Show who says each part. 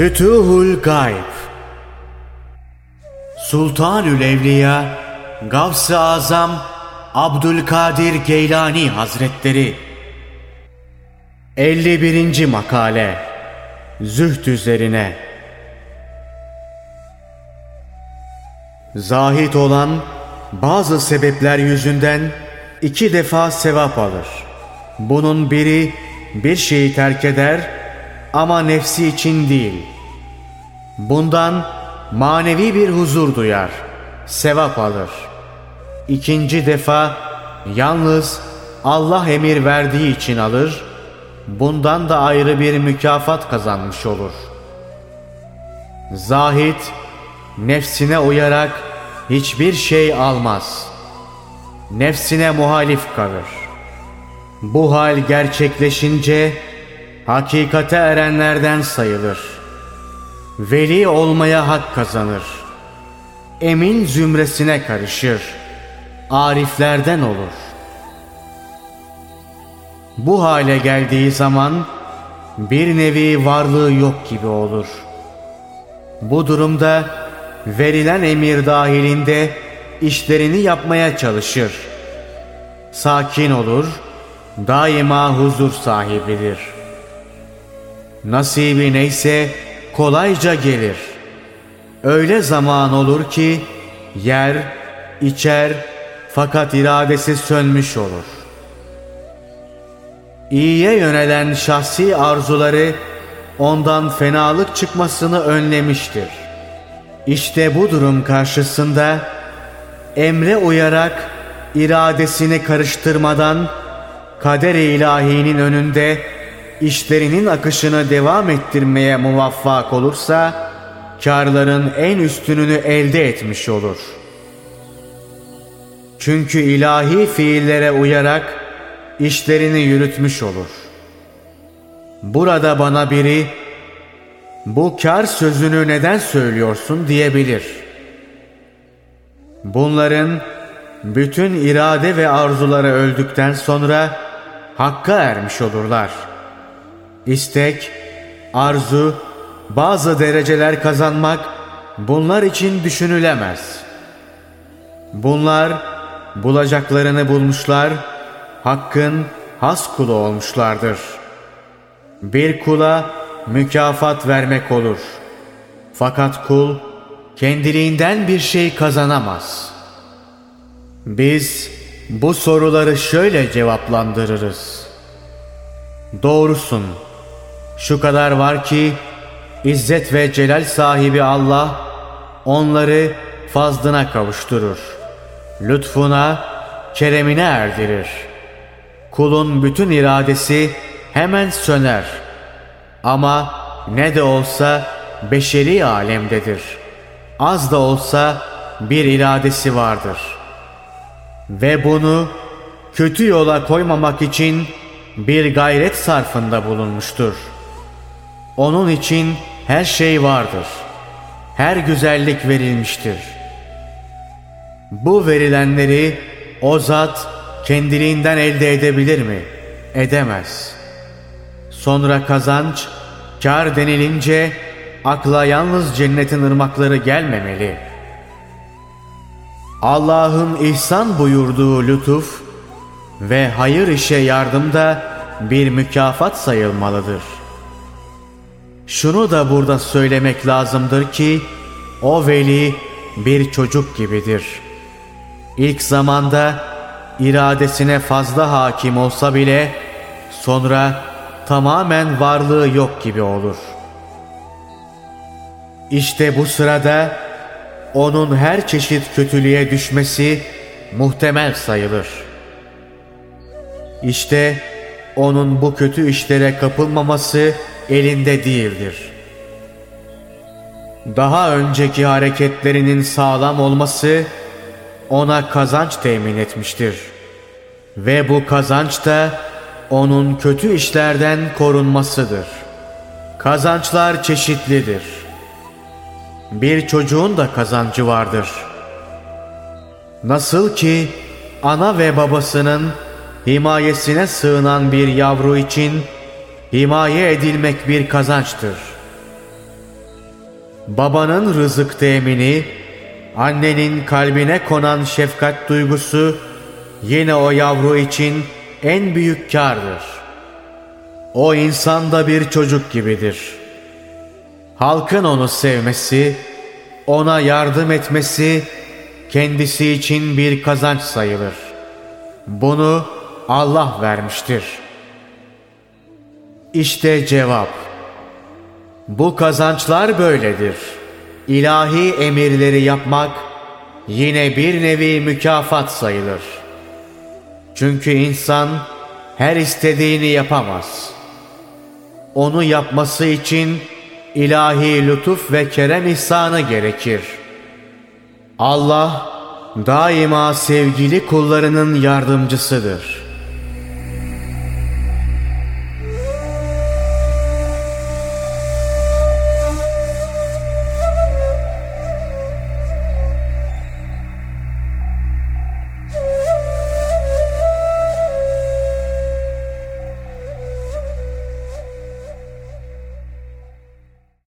Speaker 1: Fütuhul Gayb Sultanül Evliya Gavs-ı Azam Abdülkadir Geylani Hazretleri 51. Makale Zühd üzerine Zahit olan bazı sebepler yüzünden iki defa sevap alır. Bunun biri bir şeyi terk eder ama nefsi için değil. Bundan manevi bir huzur duyar, sevap alır. İkinci defa yalnız Allah emir verdiği için alır, bundan da ayrı bir mükafat kazanmış olur. Zahit, nefsine uyarak hiçbir şey almaz. Nefsine muhalif kalır. Bu hal gerçekleşince hakikate erenlerden sayılır. Veli olmaya hak kazanır. Emin zümresine karışır. Ariflerden olur. Bu hale geldiği zaman bir nevi varlığı yok gibi olur. Bu durumda verilen emir dahilinde işlerini yapmaya çalışır. Sakin olur, daima huzur sahibidir. Nasibi neyse kolayca gelir. Öyle zaman olur ki yer, içer fakat iradesi sönmüş olur. İyiye yönelen şahsi arzuları ondan fenalık çıkmasını önlemiştir. İşte bu durum karşısında emre uyarak iradesini karıştırmadan kader-i ilahinin önünde işlerinin akışını devam ettirmeye muvaffak olursa karların en üstününü elde etmiş olur. Çünkü ilahi fiillere uyarak işlerini yürütmüş olur. Burada bana biri bu kar sözünü neden söylüyorsun diyebilir. Bunların bütün irade ve arzuları öldükten sonra hakka ermiş olurlar. İstek, arzu, bazı dereceler kazanmak bunlar için düşünülemez. Bunlar bulacaklarını bulmuşlar, hakkın has kulu olmuşlardır. Bir kula mükafat vermek olur. Fakat kul kendiliğinden bir şey kazanamaz. Biz bu soruları şöyle cevaplandırırız. Doğrusun. Şu kadar var ki İzzet ve Celal sahibi Allah onları fazlına kavuşturur. Lütfuna, keremine erdirir. Kulun bütün iradesi hemen söner. Ama ne de olsa beşeri alemdedir. Az da olsa bir iradesi vardır. Ve bunu kötü yola koymamak için bir gayret sarfında bulunmuştur. Onun için her şey vardır. Her güzellik verilmiştir. Bu verilenleri o zat kendiliğinden elde edebilir mi? Edemez. Sonra kazanç, kar denilince akla yalnız cennetin ırmakları gelmemeli. Allah'ın ihsan buyurduğu lütuf ve hayır işe yardım da bir mükafat sayılmalıdır. Şunu da burada söylemek lazımdır ki o veli bir çocuk gibidir. İlk zamanda iradesine fazla hakim olsa bile sonra tamamen varlığı yok gibi olur. İşte bu sırada onun her çeşit kötülüğe düşmesi muhtemel sayılır. İşte onun bu kötü işlere kapılmaması elinde değildir. Daha önceki hareketlerinin sağlam olması ona kazanç temin etmiştir. Ve bu kazanç da onun kötü işlerden korunmasıdır. Kazançlar çeşitlidir. Bir çocuğun da kazancı vardır. Nasıl ki ana ve babasının himayesine sığınan bir yavru için himaye edilmek bir kazançtır. Babanın rızık temini, annenin kalbine konan şefkat duygusu yine o yavru için en büyük kardır. O insan da bir çocuk gibidir. Halkın onu sevmesi, ona yardım etmesi kendisi için bir kazanç sayılır. Bunu Allah vermiştir. İşte cevap. Bu kazançlar böyledir. İlahi emirleri yapmak yine bir nevi mükafat sayılır. Çünkü insan her istediğini yapamaz. Onu yapması için ilahi lütuf ve kerem ihsanı gerekir. Allah daima sevgili kullarının yardımcısıdır.